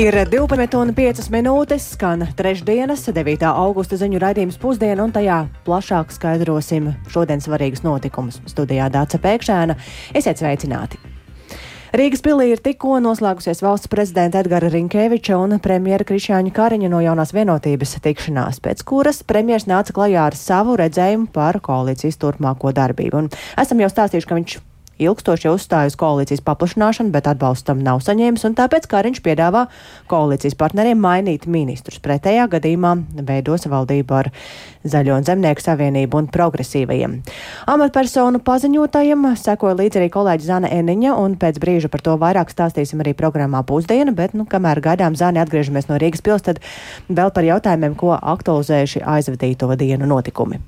Ir 12,5 minūtes, skan trešdienas, 9. augusta ziņu raidījums pusdiena, un tajā plašāk skaidrosim šodienas svarīgus notikumus. Studijā Dāca Pēkšēna, esiet sveicināti! Rīgas pilī ir tikko noslēgusies valsts prezidenta Edgara Rinkēviča un premjera Krišāņa Kariņa no jaunās vienotības tikšanās, pēc kuras premjers nāca klajā ar savu redzējumu par koalīcijas turpmāko darbību. Un esam jau stāstījuši, ka viņš ilgstoši uzstājas koalīcijas paplašināšanu, bet atbalstam nav saņēmis, un tāpēc Kariņš piedāvā koalīcijas partneriem mainīt ministrus. Pretējā gadījumā veidos valdību ar Zaļo un Zemnieku savienību un progresīvajiem. Amatpersonu paziņotājiem sekoja līdzi arī kolēģi Zana Eniņa, un pēc brīža par to vairāk stāstīsim arī programmā pusdiena, bet, nu, kamēr gaidām Zani atgriežamies no Rīgas pils, tad vēl par jautājumiem, ko aktualizējuši aizvadīto dienu notikumi.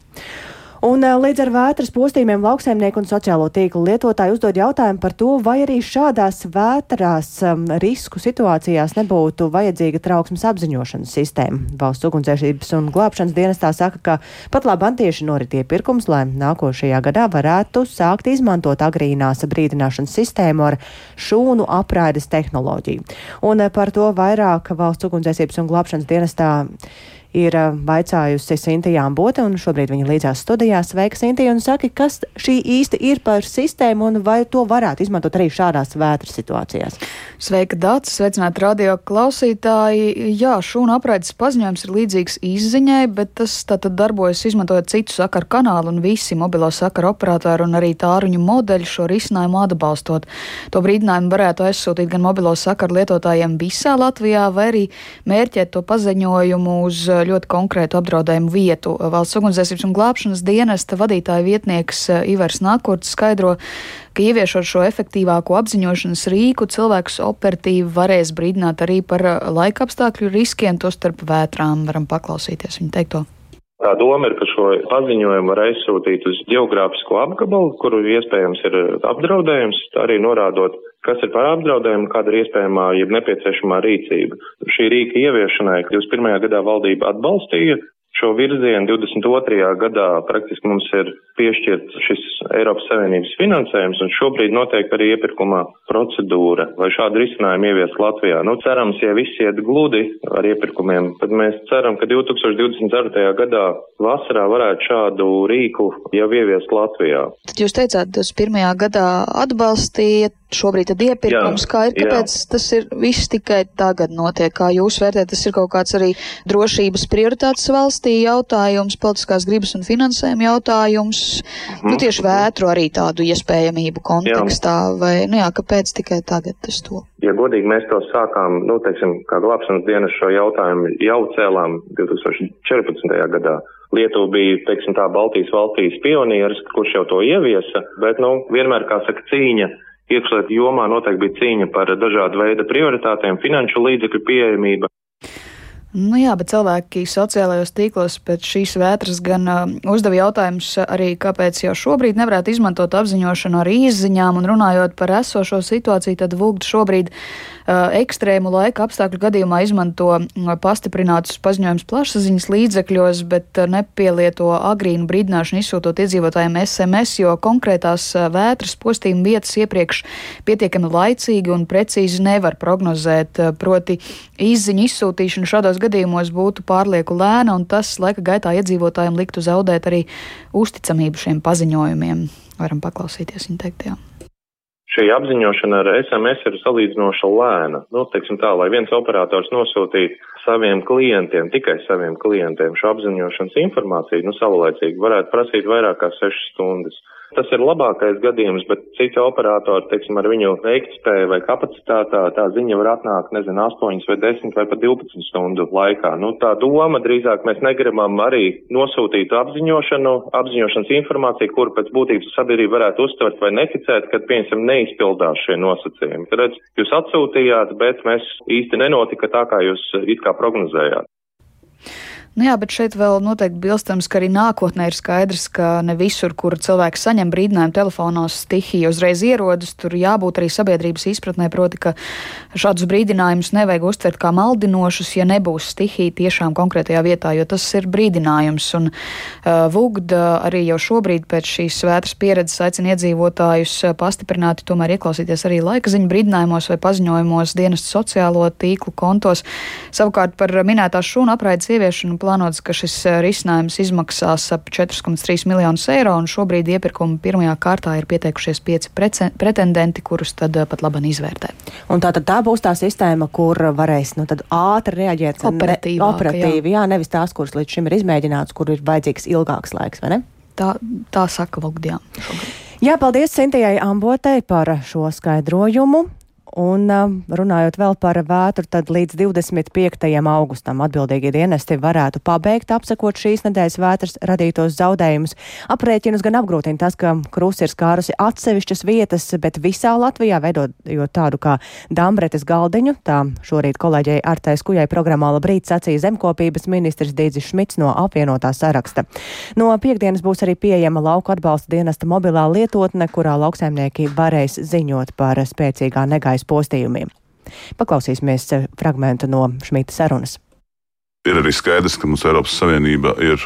Un eh, līdz ar vētras postījumiem lauksaimnieku un sociālo tīklu lietotāji uzdod jautājumu par to, vai arī šādās vētrās um, risku situācijās nebūtu vajadzīga trauksmes apziņošanas sistēma. Valsts ugunsdzēsības un glābšanas dienestā saka, ka pat labi tieši norit iepirkums, lai nākošajā gadā varētu sākt izmantot agrīnās brīdināšanas sistēmu ar šūnu apraides tehnoloģiju. Un eh, par to vairāk valsts ugunsdzēsības un glābšanas dienestā ir eh, vaicājusi Sintija Ambote, un šobrīd viņa līdzās studijā. Sveika, Sintija, un saki, kas šī īsti ir par sistēmu, un vai to varētu izmantot arī šādās vētras situācijās? Sveika, Dācis, sveicināti radio klausītāji. Jā, šūna apraides paziņojums ir līdzīgs izziņai, bet tas tātad darbojas izmantojot citu sakaru kanālu, un visi mobilo sakaru operatori un arī tāruņu modeļi šo risinājumu atbalstot. To brīdinājumu varētu aizsūtīt gan mobilo sakaru lietotājiem visā Latvijā, vai arī mērķēt to paziņojumu uz ļoti konkrētu apdraudējumu vietu. Valsts ugunsdzēsības un glābšanas dienesta vadītāja vietnieks eh, Ivars Nākurts skaidro, ka ieviešot šo efektīvāko apziņošanas rīku, cilvēks operatīvi varēs brīdināt arī par eh, laika apstākļu riskiem, tostarp vētrām. Varam paklausīties viņa teikto. Tā doma ir, ka šo paziņojumu var aizsūtīt uz geogrāfisko apgabalu, kuru iespējams ir apdraudējums, arī norādot, kas ir par apdraudējumu, kāda ir iespējamā, ja nepieciešamā rīcība. Šī rīka ieviešanai 21. gadā valdība atbalstīja šo virzienu 22. gadā praktiski mums ir piešķirts šis Eiropas Savienības finansējums, un šobrīd notiek arī iepirkumā procedūra, vai šādu risinājumu ievies Latvijā. Nu, cerams, ja viss iet gludi ar iepirkumiem, tad mēs ceram, ka 2024. gadā vasarā varētu šādu rīku jau ieviest Latvijā. Tad jūs teicāt, tas pirmajā gadā atbalstījat šobrīd tad iepirkums, jā, kā ir, kāpēc jā. tas ir viss tikai tagad notiek, kā jūs vērtējat, tas ir kaut kāds arī drošības prioritātes valstī jautājums, politiskās gribas un finansējuma jautājums, mm. nu tieši vētru arī tādu iespējamību kontekstā, jā. vai, nu jā, kāpēc tikai tagad tas to? Ja godīgi mēs to sākām, nu, teiksim, kā glābšanas dienas šo jautājumu jau cēlām 2014. gadā. Lietuva bija, teiksim tā, Baltijas valstīs pionieris, kurš jau to ieviesa, bet, nu, vienmēr, kā saka, cīņa iekšlietu jomā noteikti bija cīņa par dažādu veidu prioritātēm, finanšu līdzekļu pieejamība. Nu jā, bet cilvēki sociālajos tīklos pēc šīs vētras gan uh, uzdeva jautājumus arī, kāpēc jau šobrīd nevarētu izmantot apziņošanu ar izziņām un runājot par esošo situāciju, tad Vūgda šobrīd ekstrēmu laika apstākļu gadījumā izmanto uh, pastiprinātus paziņojumus plašsaziņas līdzekļos, bet uh, nepielieto agrīnu brīdināšanu izsūtot iedzīvotājiem SMS, jo konkrētās uh, vētras postījuma vietas iepriekš pietiekami laicīgi un precīzi nevar prognozēt, proti izziņu izsūtīšanu šādos gadījumos būtu pārlieku lēna, un tas laika gaitā iedzīvotājiem liktu zaudēt arī uzticamību šiem paziņojumiem. Varam paklausīties viņa teiktajā. Šī apziņošana ar SMS ir salīdzinoši lēna. Nu, teiksim tā, lai viens operators nosūtītu saviem klientiem, tikai saviem klientiem šo apziņošanas informāciju, nu, savlaicīgi varētu prasīt vairāk kā 6 stundas. Tas ir labākais gadījums, bet citi operatori, teiksim, ar viņu veiktspēju vai kapacitātā, tā ziņa var atnākt, nezinu, 8 vai 10 vai pat 12 stundu laikā. Nu, tā doma drīzāk mēs negribam arī nosūtīt apziņošanu, apziņošanas informāciju, kuru pēc būtības sabiedrība varētu uztvert vai neticēt, kad, piemēram, neizpildās šie nosacījumi. Tad, redz, jūs atsūtījāt, bet mēs īsti nenotika tā, kā jūs it kā prognozējāt. Nu jā, bet šeit vēl noteikti bilstams, ka arī nākotnē ir skaidrs, ka ne visur, kur cilvēki saņem brīdinājumu telefonos, stihija uzreiz ierodas. Tur jābūt arī sabiedrības izpratnē, proti, ka šādus brīdinājumus nevajag uztvert kā maldinošus, ja nebūs stihija tiešām konkrētajā vietā, jo tas ir brīdinājums. Un uh, VUGD arī jau šobrīd pēc šīs vētras pieredzes aicina iedzīvotājus pastiprināti tomēr ieklausīties arī laika ziņu brīdinājumos vai paziņojumos dienestu sociālo tīklu kontos. Savukārt par minētās šūnu apraides ieviešanu plānots, ka šis eh, risinājums izmaksās ap 4,3 miljonus eiro, un šobrīd iepirkuma pirmajā kārtā ir pieteikušies pieci pretendenti, kurus tad eh, pat labāk izvērtē. Un tā tad tā būs tā sistēma, kur varēs nu, ātri reaģēt. Operatīvi, ne, operatīvi jā. jā, nevis tās, kuras līdz šim ir izmēģināts, kur ir vajadzīgs ilgāks laiks, vai ne? Tā, tā saka Lugdijā. Jā, paldies Cintijai Ambotei par šo skaidrojumu. Un um, runājot vēl par vētru, tad līdz 25. augustam atbildīgie dienesti varētu pabeigt apsekot šīs nedēļas vētras radītos zaudējumus. Aprēķinus gan apgrūtina tas, ka krusi ir skārusi atsevišķas vietas, bet visā Latvijā veidojot tādu kā Dambretes galdiņu, tā šorīt kolēģei Artais Kujai programmā labrīt sacīja zemkopības ministrs Dīdzis Šmits no apvienotā saraksta. No piekdienas būs arī pieejama lauku atbalsta dienesta mobilā lietotne, kurā lauksaimnieki varēs ziņot par spēcīgā negaisa zemes postījumiem. Paklausīsimies fragmentu no Šmita sarunas. Ir arī skaidrs, ka mums Eiropas Savienība ir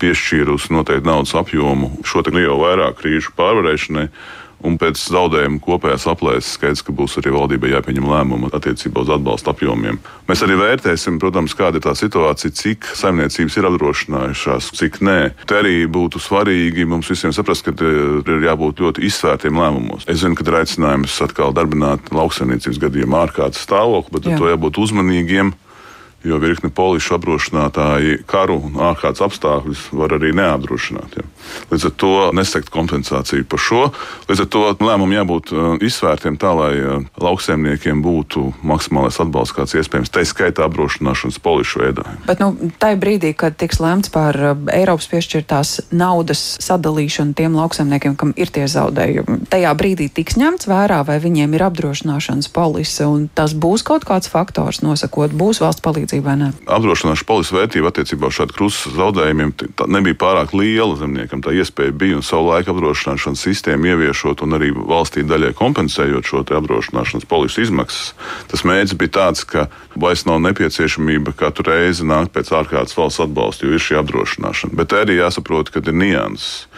piešķīrusi noteiktu naudas apjomu šo lielu vairāk krīžu pārvarēšanai un pēc zaudējuma kopējās aplēses skaidrs, ka būs arī valdībai jāpieņem lēmumu attiecībā uz atbalsta apjomiem. Mēs arī vērtēsim, protams, kāda ir tā situācija, cik saimniecības ir apdrošinājušās, cik nē. Te arī būtu svarīgi mums visiem saprast, ka ir jābūt ļoti izsvērtiem lēmumos. Es zinu, ka ir aicinājums atkal darbināt lauksaimniecības gadījumā ārkārtas stāvokli, bet ar to jābūt uzmanīgiem jo virkni polišu apdrošinātāji karu un ārkārtas apstākļus var arī neapdrošināt. Ja. Līdz ar to nesekt kompensāciju par šo. Līdz ar to lēmumam jābūt uh, izsvērtiem tā, lai uh, lauksaimniekiem būtu maksimālais atbalsts, kāds iespējams, tā skaitā apdrošināšanas polišu veidā. Bet nu, tajā brīdī, kad tiks lemts par uh, Eiropas piešķirtās naudas sadalīšanu tiem lauksaimniekiem, kam ir tie zaudējumi, tajā brīdī tiks ņemts vērā, vai viņiem ir apdrošināšanas polise, un tas būs kaut kāds faktors nosakot, būs valsts palīdzība vai ne? Apdrošināšanas polises vērtība attiecībā uz šādu krustu zaudējumiem nebija pārāk liela zemniekam. Tā iespēja bija un savu laiku apdrošināšanas sistēmu ieviešot un arī valstī daļai kompensējot šo apdrošināšanas polises izmaksas. Tas mērķis bija tāds, ka vairs nav nepieciešamība katru reizi nākt pēc ārkārtas valsts atbalsta, jo ir šī apdrošināšana. Bet arī jāsaprot, ka ir nianses.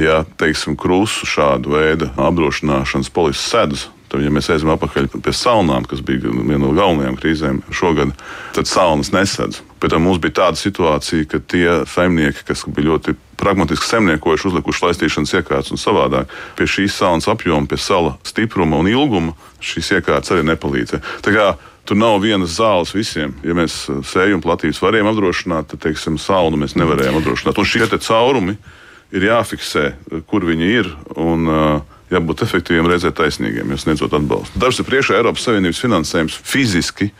Ja, teiksim, krustu šādu veidu apdrošināšanas polises sedus Tad, ja mēs ejam atpakaļ pie salnām, kas bija viena no galvenajām krīzēm šogad, tad salnas nesedz. Bet mums bija tāda situācija, ka tie saimnieki, kas bija ļoti pragmatiski zemniekojuši, uzlikuši laistīšanas iekārtas un savādāk, pie šīs salnas apjoma, pie sala stipruma un ilguma šīs iekārtas arī nepalīdzēja. Tur nav vienas zāles visiem. Ja mēs sēžam platības varējām apdrošināt, tad, teiksim, saunu mēs nevarējām apdrošināt. Un šie caurumi ir jāfiksē, kur viņi ir. Un, uh, jābūt efektīviem, reizē taisnīgiem, sniedzot atbalstu. Darbs ir priekšā Eiropas Savienības finansējums fiziski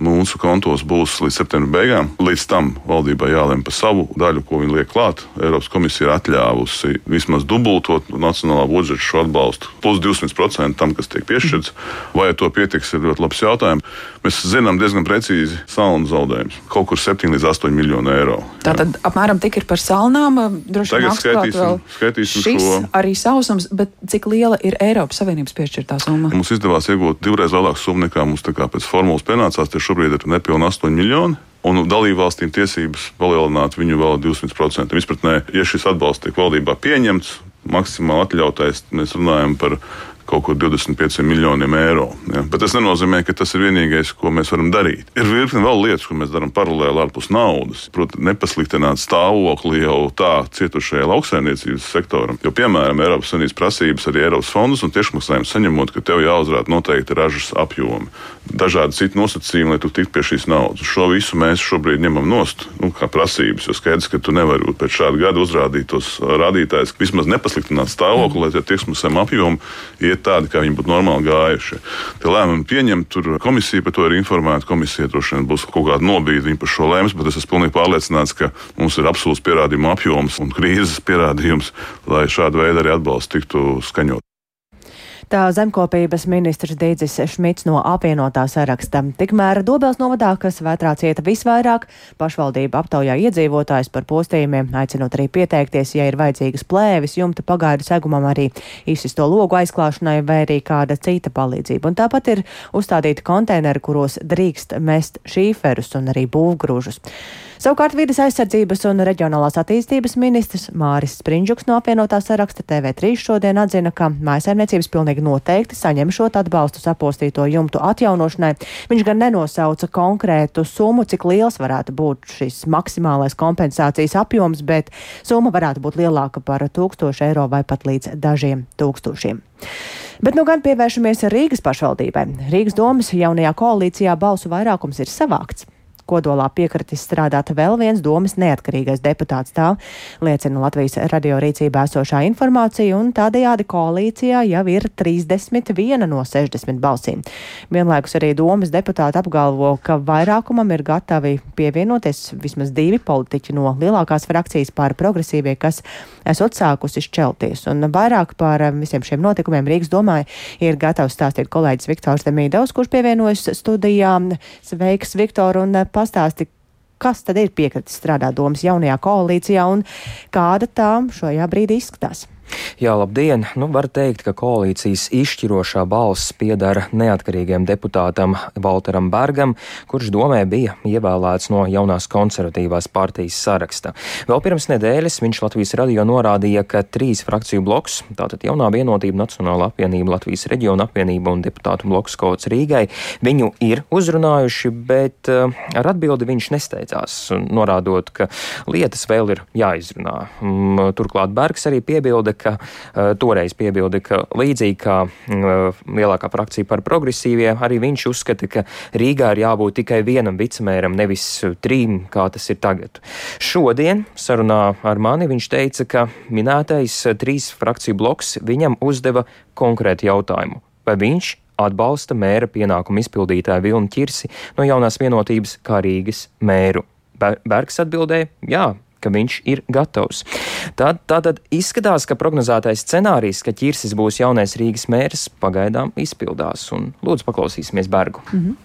mūsu kontos būs līdz septembra beigām. Līdz tam valdībai jālem par savu daļu, ko viņi liek klāt. Eiropas komisija ir atļāvusi vismaz dubultot nacionālā budžeta šo atbalstu, plus 200% tam, kas tiek piešķirts. Vai to pietiks, ir ļoti labs jautājums. Mēs zinām diezgan precīzi salnu zaudējumus. Kaut kur 7 līdz 8 miljonu eiro. Tātad apmēram tik ir par salnām. Tagad skaitīsim, skaitīsim šis šo. Arī sausums, bet cik liela ir Eiropas Savienības piešķirtā summa? Mums izdevās iegūt divreiz lielāku summu nekā mums pēc formulas pienācās šobrīd ir nepilnīgi 8 miljoni. Un dalībvalstīm tiesības palielināt viņu vēl 200%. Izpratnē, ja šis atbalsts tiek valdībā pieņemts, maksimāli atļautais, mēs runājam par kaut kur 25 miljoniem eiro. Ja? Bet tas nenozīmē, ka tas ir vienīgais, ko mēs varam darīt. Ir virkni vēl lietas, ko mēs darām paralēli ārpus naudas. Protams, nepasliktināt stāvokli jau tā cietušajai lauksaimniecības sektoram. Jo, piemēram, Eiropas Savienības prasības arī Eiropas fondus un tiešmaksājumus saņemot, ka tev jāuzrāda noteikti ražas apjomi, dažādi citi nosacījumi, lai tu tiktu pie šīs naudas. Šo visu mēs šobrīd ņemam nost nu, kā prasības, jo skaidrs, ka tu nevari pēc šāda gada uzrādīt tos rādītājus, vismaz nepasliktināt stāvokli, lai tie tiešmaksājumi apjomi iet tādi, kā viņi būtu normāli gājuši. Tie lēmumi pieņemt, tur komisija par to ir informēta. Komisija droši vien būs kaut kāda nobīde par šo lēmumu, bet es esmu pilnīgi pārliecināts, ka mums ir absolūts pierādījumu apjoms un krīzes pierādījums, lai šāda veida arī atbalsts tiktu skaņot. Tā zemkopības ministrs Dīdzis Šmits no apvienotā saraksta. Tikmēr Dobels novadā, kas vētrā cieta visvairāk, pašvaldība aptaujā iedzīvotājs par postījumiem, aicinot arī pieteikties, ja ir vajadzīgas plēvis, jumta pagaidu segumam arī izsisto logu aizklāšanai vai arī kāda cita palīdzība. Un tāpat ir uzstādīti konteineri, kuros drīkst mest šīferus un arī būvgrūžus. Savukārt vidas aizsardzības un reģionālās attīstības ministrs Māris Sprindžuks no apvienotā saraksta TV3 šodien atzina, ka mājsaimniecības pilnīgi noteikti saņemšot atbalstu sapostīto jumtu atjaunošanai. Viņš gan nenosauca konkrētu summu, cik liels varētu būt šis maksimālais kompensācijas apjoms, bet summa varētu būt lielāka par 1000 eiro vai pat līdz dažiem tūkstošiem. Bet nu gan pievēršamies Rīgas pašvaldībai. Rīgas domas jaunajā koalīcijā balsu vairākums ir savākts. Kodolā piekritis strādāt vēl viens domas neatkarīgais deputāts. Tā liecina Latvijas radio rīcībā esošā informācija, un tādējādi koalīcijā jau ir 31 no 60 balsīm. Vienlaikus arī domas deputāti apgalvo, ka vairākumam ir gatavi pievienoties vismaz divi politiķi no lielākās frakcijas pār progresīvie, kas esot sākusi šķelties. Un vairāk par visiem šiem notikumiem Rīgas domā ir gatavs stāstīt kolēģis Viktors Demīdovs, kurš pievienojas studijām. Sveiks, Viktor! Un pastāsti, kas tad ir piekritis strādāt domas jaunajā koalīcijā un kāda tā šajā brīdī izskatās? Jā, labdien! Nu, var teikt, ka koalīcijas izšķirošā balss piedara neatkarīgiem deputātam Walteram Bergam, kurš domē bija ievēlēts no jaunās konservatīvās partijas saraksta. Vēl pirms nedēļas viņš Latvijas radio norādīja, ka trīs frakciju bloks, tātad jaunā vienotība, Nacionāla apvienība, Latvijas reģiona apvienība un deputātu bloks Kots Rīgai, viņu ir uzrunājuši, bet uh, ar atbildi viņš nesteidzās, norādot, ka lietas vēl ir jāizrunā. Um, turklāt Bergs arī piebilda, ka uh, toreiz piebilda, ka līdzīgi kā uh, lielākā frakcija par progresīvie, arī viņš uzskata, ka Rīgā ir jābūt tikai vienam vicemēram, nevis trim, kā tas ir tagad. Šodien sarunā ar mani viņš teica, ka minētais trīs frakciju bloks viņam uzdeva konkrētu jautājumu. Vai viņš atbalsta mēra pienākumu izpildītāju Vilnu Čirsi no jaunās vienotības kā Rīgas mēru? Bergs atbildēja, jā, ka viņš ir gatavs. Tad, tātad izskatās, ka prognozētais scenārijs, ka ķirsis būs jaunais Rīgas mērs, pagaidām izpildās. Un lūdzu, paklausīsimies Bergu. Mm -hmm.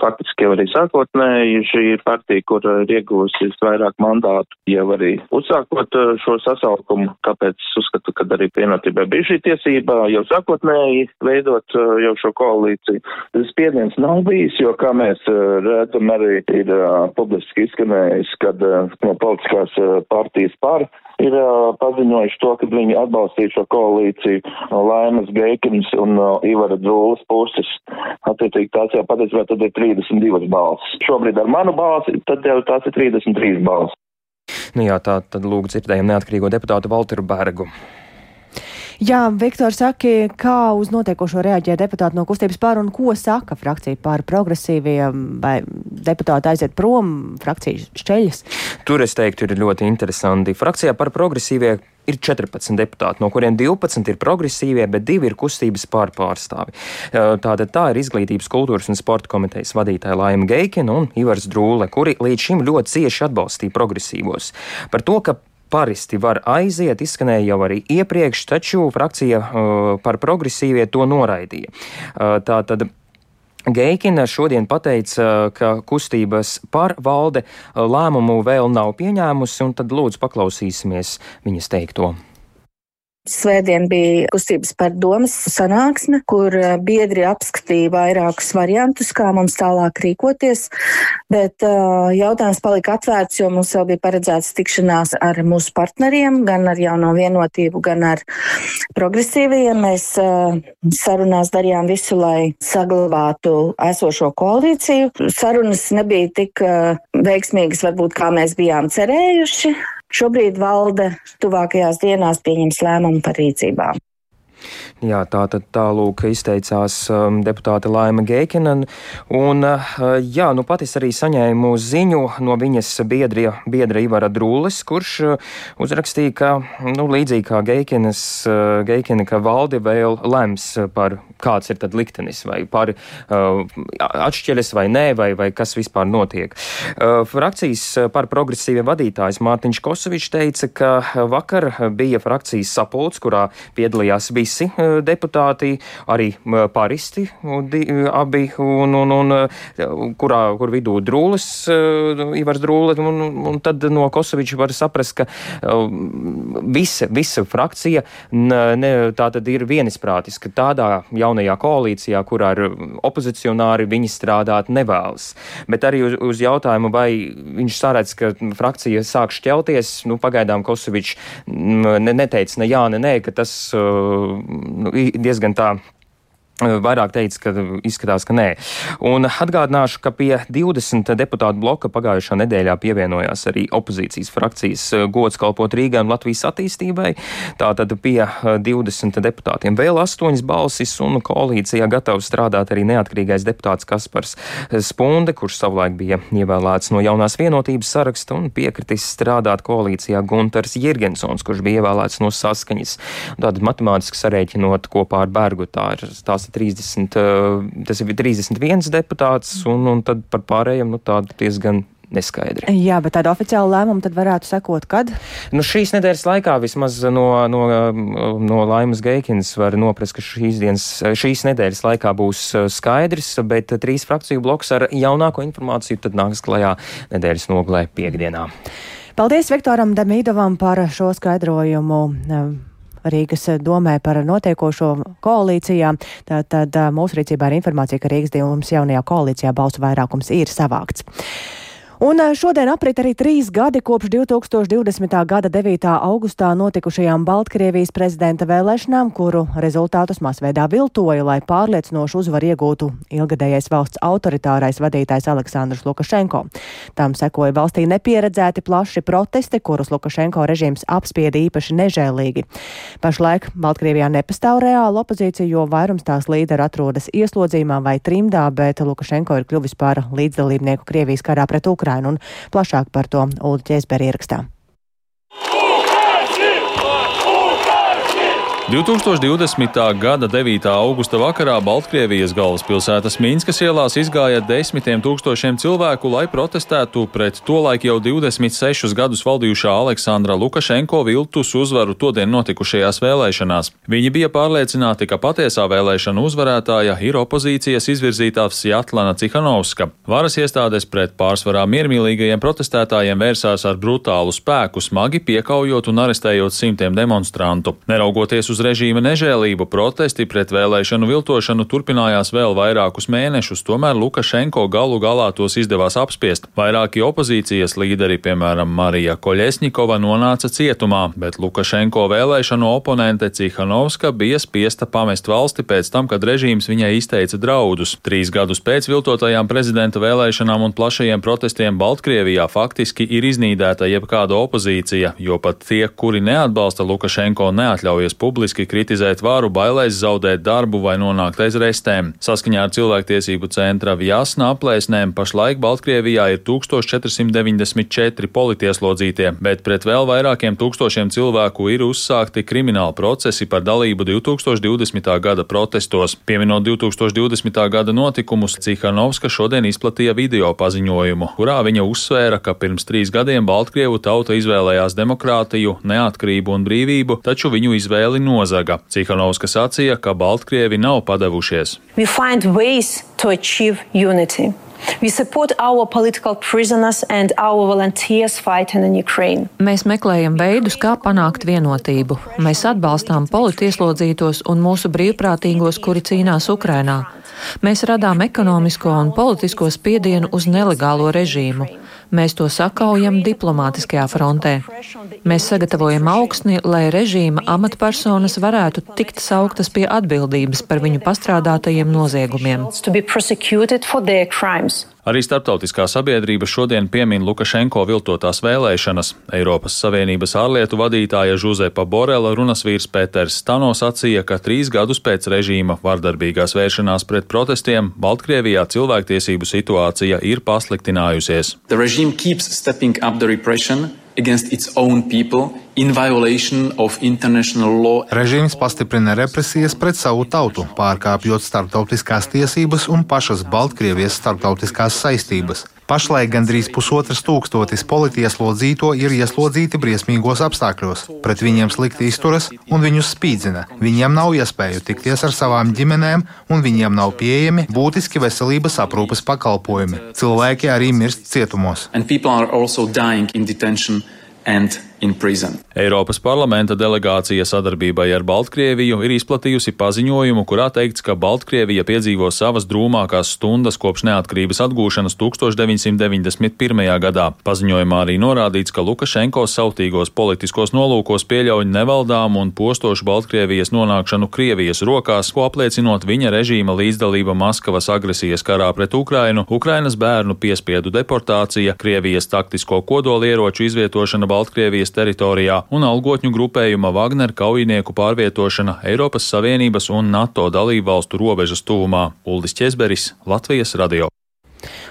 Faktiski jau arī sākotnēji šī ir partija, kur ir iegūsi vairāk mandātu, jau arī uzsākot šo sasaukumu, kāpēc uzskatu, ka arī pienotībai bija šī tiesība jau sākotnēji veidot jau šo koalīciju. Spiediens nav bijis, jo, kā mēs redzam, arī ir publiski izskanējis, kad no politiskās partijas par ir paziņojuši to, ka viņi atbalstīs šo koalīciju no Laimas Geikins un Ivara Drūlas puses. Attiecīgi tās jau patiesībā tad ir 32 balsis. Šobrīd ar manu balsi, tad jau tās ir 33 balsis. Nu jā, tā tad lūk dzirdējam neatkarīgo deputātu Valteru Bergu. Jā, Viktor, saki, kā uz notiekošo reaģē deputāti no kustības pār un ko saka frakcija pār progresīviem vai deputāti aiziet prom frakcijas šķeļas? Tur es teiktu, ir ļoti interesanti. Frakcijā par progresīvie ir 14 deputāti, no kuriem 12 ir progresīvie, bet 2 ir kustības pārstāvi. Tātad tā ir izglītības, kultūras un sporta komitejas vadītāja Laima Geikina un Ivars Drūle, kuri līdz šim ļoti cieši atbalstīja progresīvos. Par to, ka Paristi var aiziet, izskanēja jau arī iepriekš, taču frakcija uh, par progresīvie to noraidīja. Uh, tā tad Geikina šodien pateica, ka kustības pārvalde lēmumu vēl nav pieņēmusi, un tad lūdzu paklausīsimies viņas teikto. Svētdien bija kustības par domas sanāksme, kur eh, biedri apskatīja vairākus variantus, kā mums tālāk rīkoties, bet uh, jautājums palika atvērts, jo mums vēl bija paredzēts tikšanās ar mūsu partneriem, gan ar jauno vienotību, gan ar progresīvajiem. Mēs uh, sarunās darījām visu, lai saglabātu esošo koalīciju. Sarunas nebija tik uh, veiksmīgas, varbūt, kā mēs bijām cerējuši. Šobrīd valde tuvākajās dienās pieņems lēmumu par rīcībām. Jā, tā tad tālūk izteicās um, deputāte Laima Geikina. Un, uh, jā, nu pat es arī saņēmu ziņu no viņas biedrija, biedra Ivara Drūles, kurš uh, uzrakstīja, ka, nu, līdzīgi kā Geikinas, uh, Geikina, ka valdi vēl lems par kāds ir tad liktenis, vai par uh, atšķiras vai nē, vai, vai kas vispār notiek. Uh, frakcijas par progresīviem vadītājs Mārtiņš Kosovičs teica, ka vakar bija frakcijas sapulcs, kurā piedalījās visi deputāti, arī paristi, abi, un, un, un kurā, kur vidū drūlis, Ivars Drūlis, un, un tad no Kosoviča var saprast, ka visa, visa frakcija ne, tā tad ir vienisprātis, ka tādā jaunajā koalīcijā, kurā ir opozicionāri, viņi strādāt nevēlas. Bet arī uz, uz jautājumu, vai viņš sāredz, ka frakcija sāk šķelties, nu, pagaidām Kosovičs ne, neteica ne jā, ne nē, ka tas uh, nu, diezgan tā Vairāk teica, ka izskatās, ka nē. Un atgādināšu, ka pie 20 deputātu bloka pagājušā nedēļā pievienojās arī opozīcijas frakcijas gods kalpot Rīgai un Latvijas attīstībai. Tātad pie 20 eh, deputātiem vēl 8 balsis un koalīcijā gatavs strādāt arī neatkarīgais deputāts Kaspars Spunde, kurš savulaik bija ievēlēts no jaunās vienotības saraksta un piekritis strādāt koalīcijā Gunters Jirgensons, kurš bija ievēlēts no saskaņas. Tātad matemātiski sarēķinot kopā ar Bergu tā ir tās ir 30, tas ir 31 deputāts, un, un tad par pārējiem nu, tādu diezgan neskaidri. Jā, bet tādu oficiālu lēmumu tad varētu sekot, kad? Nu, šīs nedēļas laikā vismaz no, no, no Laimas Geikins var noprast, ka šīs, dienas, šīs nedēļas laikā būs skaidrs, bet trīs frakciju bloks ar jaunāko informāciju tad nāks klajā nedēļas noglē piekdienā. Paldies Viktoram Demīdovam par šo skaidrojumu. Rīgas domē par notiekošo koalīcijā. Tad mūsu rīcībā ir informācija, ka Rīgas divums jaunajā koalīcijā balsu vairākums ir savākts. Un eh, šodien aprit arī trīs gadi kopš 2020. gada 9. augustā notikušajām Baltkrievijas prezidenta vēlēšanām, kuru rezultātus masveidā viltoja, lai pārliecinošu uzvaru iegūtu ilgadējais valsts autoritārais vadītājs Aleksandrs Lukašenko. Tam sekoja valstī nepieredzēti plaši protesti, kurus Lukašenko režīms apspieda īpaši nežēlīgi. Pašlaik Baltkrievijā nepastāv reāla opozīcija, jo vairums tās līderi atrodas ieslodzījumā vai trimdā, bet Lukašenko ir kļuvis par līdzdalībnieku Krievijas karā pret Ukrainu. Ukrainu un plašāk par to Ulu Ķēzberi ierakstā. 2020. gada 9. augusta vakarā Baltkrievijas galvaspilsētas Minskas ielās izgāja desmitiem tūkstošiem cilvēku, lai protestētu pret tolaik jau 26 gadus valdījušā Aleksandra Lukašenko viltus uzvaru todien notikušajās vēlēšanās. Viņi bija pārliecināti, ka patiesā vēlēšana uzvarētāja ir opozīcijas izvirzītā Sjatlana Cihanovska. Varas iestādes pret pārsvarā miermīlīgajiem protestētājiem vērsās ar brutālu spēku, smagi piekaujot un arestējot simtiem demonstrantu. Neraugoties uz uz režīma nežēlību protesti pret vēlēšanu viltošanu turpinājās vēl vairākus mēnešus, tomēr Lukašenko galu galā tos izdevās apspiest. Vairāki opozīcijas līderi, piemēram, Marija Koļesņikova, nonāca cietumā, bet Lukašenko vēlēšanu oponente Cihanovska bija spiesta pamest valsti pēc tam, kad režīms viņai izteica draudus. Trīs gadus pēc viltotajām prezidenta vēlēšanām un plašajiem protestiem Baltkrievijā faktiski ir iznīdēta jebkāda opozīcija, jo pat tie, kuri neatbalsta Lukašenko, neatļaujas publiski publiski kritizēt varu, bailēs zaudēt darbu vai nonākt aiz restēm. Saskaņā ar cilvēktiesību centra Vjasna aplēsnēm pašlaik Baltkrievijā ir 1494 politieslodzītie, bet pret vēl vairākiem tūkstošiem cilvēku ir uzsākti krimināli procesi par dalību 2020. gada protestos. Pieminot 2020. gada notikumus, Cihanovska šodien izplatīja video paziņojumu, kurā viņa uzsvēra, ka pirms trīs gadiem Baltkrievu tauta izvēlējās demokrātiju, neatkarību un brīvību, taču viņu izvēli no nozaga. Cihanovska sacīja, ka Baltkrievi nav padavušies. We support our political prisoners and our volunteers fighting in Ukraine. Mēs meklējam veidus, kā panākt vienotību. Mēs atbalstām politieslodzītos un mūsu brīvprātīgos, kuri cīnās Ukrainā. Mēs radām ekonomisko un politisko spiedienu uz nelegālo režīmu. Mēs to sakaujam diplomātiskajā frontē. Mēs sagatavojam augsni, lai režīma amatpersonas varētu tikt sauktas pie atbildības par viņu pastrādātajiem noziegumiem. Arī starptautiskā sabiedrība šodien piemin Lukašenko viltotās vēlēšanas. Eiropas Savienības ārlietu vadītāja Žuzepa Borela runas vīrs Pēters Stano sacīja, ka trīs gadus pēc režīma vardarbīgās vēršanās pret protestiem Baltkrievijā cilvēktiesību situācija ir pasliktinājusies. people Režīms pastiprina represijas pret savu tautu, pārkāpjot starptautiskās tiesības un pašas Baltkrievijas starptautiskās saistības. Pašlaik gandrīz pusotras tūkstotis politieslodzīto ir ieslodzīti briesmīgos apstākļos. Pret viņiem slikti izturas un viņus spīdzina. Viņiem nav iespēju tikties ar savām ģimenēm, un viņiem nav pieejami būtiski veselības aprūpes pakalpojumi. Cilvēki arī mirst cietumos. Eiropas parlamenta delegācija sadarbībai ar Baltkrieviju ir izplatījusi paziņojumu, kurā teikts, ka Baltkrievija piedzīvo savas drūmākās stundas kopš neatkarības atgūšanas 1991. gadā. Paziņojumā arī norādīts, ka Lukašenko sautīgos politiskos nolūkos pieļauj nevaldām un postošu Baltkrievijas nonākšanu Krievijas rokās, ko apliecinot viņa režīma līdzdalība Maskavas agresijas karā pret Ukrainu, Ukrainas bērnu piespiedu deportācija, Krievijas taktisko kodolieroču izvietošana Baltkrievijas teritorijā un algotņu grupējuma Wagner kaujinieku pārvietošana Eiropas Savienības un NATO dalībvalstu robežas tūmā. Uldis Česberis, Latvijas radio.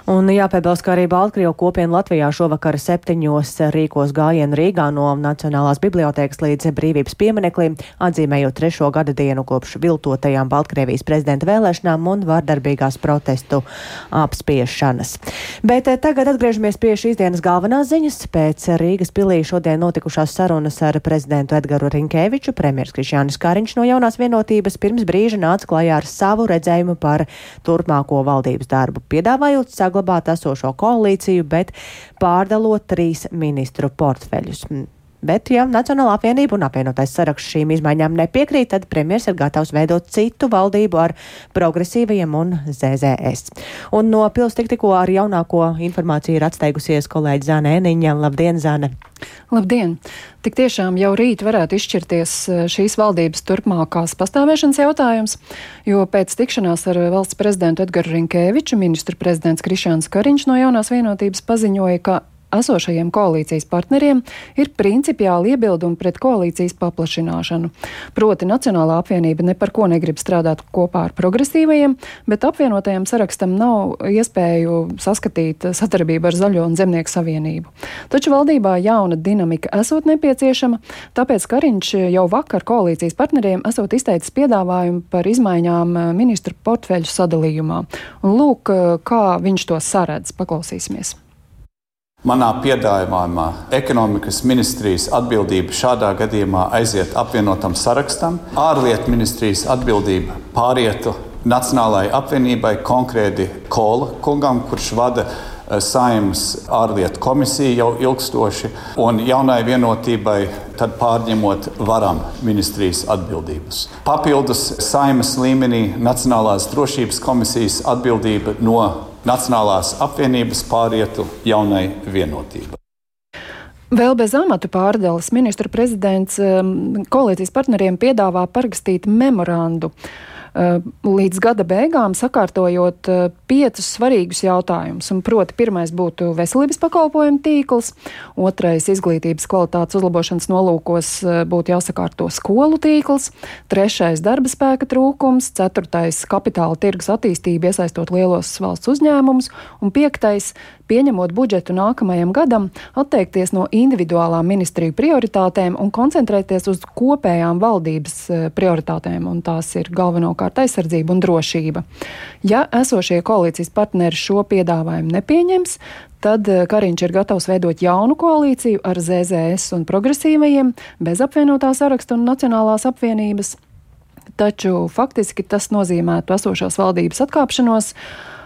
Un jāpiebilst, ka arī Baltkrievu kopiena Latvijā šovakar septiņos rīkos gājienu Rīgā no Nacionālās bibliotēkas līdz brīvības piemineklim, atzīmējot trešo gada dienu kopš viltotajām Baltkrievijas prezidenta vēlēšanām un vardarbīgās protestu apspiešanas. Bet eh, tagad atgriežamies pie šīs dienas galvenās ziņas. Pēc Rīgas pilī šodien notikušās sarunas ar prezidentu Edgaru Rinkēviču, premjers Krišjānis Kariņš no jaunās vienotības pirms brīža nāca klajā ar savu redzējumu par turpmāko valdības darbu, piedāvājot saglabāt saglabāt esošo koalīciju, bet pārdalot trīs ministru portfeļus. Bet, ja Nacionālā apvienība un apvienotais saraksts šīm izmaiņām nepiekrīt, tad premjeras ir gatavs veidot citu valdību ar progresīvajiem un ZZS. Un no pils tik tikko ar jaunāko informāciju ir atsteigusies kolēģi Zāne Eniņa. Labdien, Zāne! Labdien! Tik tiešām jau rīt varētu izšķirties eh, šīs valdības turpmākās pastāvēšanas jautājums, jo pēc tikšanās ar valsts prezidentu Edgaru Rinkēviču ministru prezidents Krišāns Kariņš no jaunās vienotības paziņoja, ka esošajiem koalīcijas partneriem ir principiāli iebildumi pret koalīcijas paplašināšanu. Proti, Nacionālā apvienība ne par ko negrib strādāt kopā ar progresīvajiem, bet apvienotajam sarakstam nav iespēju saskatīt sadarbību ar Zaļo un Zemnieku savienību. Taču valdībā jauna dinamika esot nepieciešama, tāpēc Kariņš jau vakar koalīcijas partneriem esot izteicis piedāvājumu par izmaiņām ministru portfeļu sadalījumā. Un lūk, kā viņš to saredz. Paklausīsimies! Manā piedāvājumā ekonomikas ministrijas atbildība šādā gadījumā aiziet apvienotam sarakstam, ārlietu ministrijas atbildība pārietu Nacionālajai apvienībai, konkrēti Kola kungam, kurš vada eh, Saimnes ārlietu komisiju jau ilgstoši, un jaunai vienotībai tad pārņemot varam ministrijas atbildības. Papildus Saimnes līmenī Nacionālās drošības komisijas atbildība no Nacionālās apvienības pārietu jaunai vienotībai. Vēl bez amatu pārdales ministra prezidents um, koalīcijas partneriem piedāvā parakstīt memorandu uh, līdz gada beigām, sakārtojot uh, piecus svarīgus jautājumus. Proti, pirmais būtu veselības pakalpojumu tīkls, otrais izglītības kvalitātes uzlabošanas nolūkos uh, būtu jāsakārto skolu tīkls, trešais darba spēka trūkums, ceturtais kapitāla tirgus attīstība, iesaistot lielos valsts uzņēmumus, un piektais pieņemot budžetu nākamajam gadam, atteikties no individuālām ministriju prioritātēm un koncentrēties uz kopējām valdības eh, prioritātēm, un tās ir galvenokārt aizsardzība un drošība. Ja esošie koalīcijas partneri šo piedāvājumu nepieņems, tad eh, Kariņš ir gatavs veidot jaunu koalīciju ar ZZS un progresīvajiem, bez apvienotā saraksta un Nacionālās apvienības. Taču faktiski tas nozīmētu esošās valdības atkāpšanos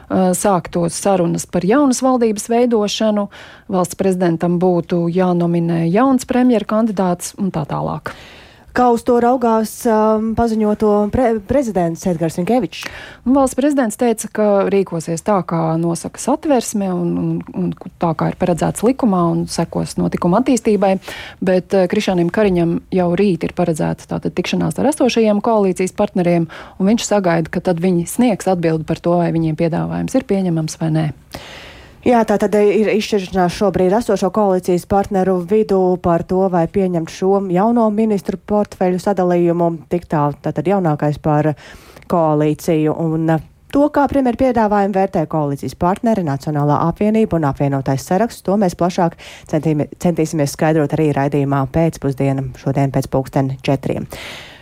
sāktos sarunas par jaunas valdības veidošanu, valsts prezidentam būtu jānominē jauns premjerkandidāts un tā tālāk. Kā uz to raugās um, paziņoto pre prezidents Edgars Rinkevičs? Valsts prezidents teica, ka rīkosies tā, kā nosaka satversme un, un, un tā, kā ir paredzēts likumā un sekos notikuma attīstībai, bet uh, Krišānam Kariņam jau rīt ir paredzēta tātad tikšanās ar esošajiem koalīcijas partneriem, un viņš sagaida, ka tad viņi sniegs atbildi par to, vai viņiem piedāvājums ir pieņemams vai nē. Jā, tā tad ir izšķiršanās šobrīd esošo koalīcijas partneru vidū par to, vai pieņemt šo jauno ministru portfeļu sadalījumu. Tik tā, tātad jaunākais par koalīciju. Un To, kā premjeru piedāvājumu vērtē koalīcijas partneri Nacionālā apvienība un apvienotais saraksts, to mēs plašāk centīmi, centīsimies skaidrot arī raidījumā pēcpusdienā šodien pēc pulksten četriem.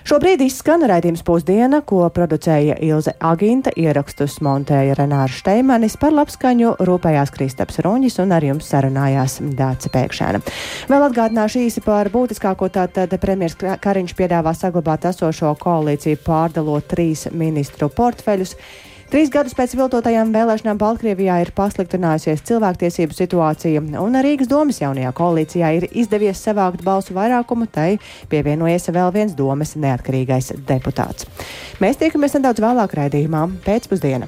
Šobrīd izskan raidījums pusdiena, ko producēja Ilze Aginta, ierakstus montēja Renārs Šteimanis, par labskaņu rūpējās Kristaps Roņis un ar jums sarunājās Dāca Pēkšēna. Vēl atgādināšu īsi par būtiskāko tātad premjers Kariņš piedāvā saglabāt esošo koalīciju pārdalot trīs ministru portfeļus. Trīs gadus pēc viltotajām vēlēšanām Baltkrievijā ir pasliktinājusies cilvēktiesību situācija, un Rīgas domas jaunajā koalīcijā ir izdevies savākt balsu vairākumu, tai pievienojies vēl viens domas neatkarīgais deputāts. Mēs tiekamies nedaudz vēlāk raidījumā pēcpusdienā.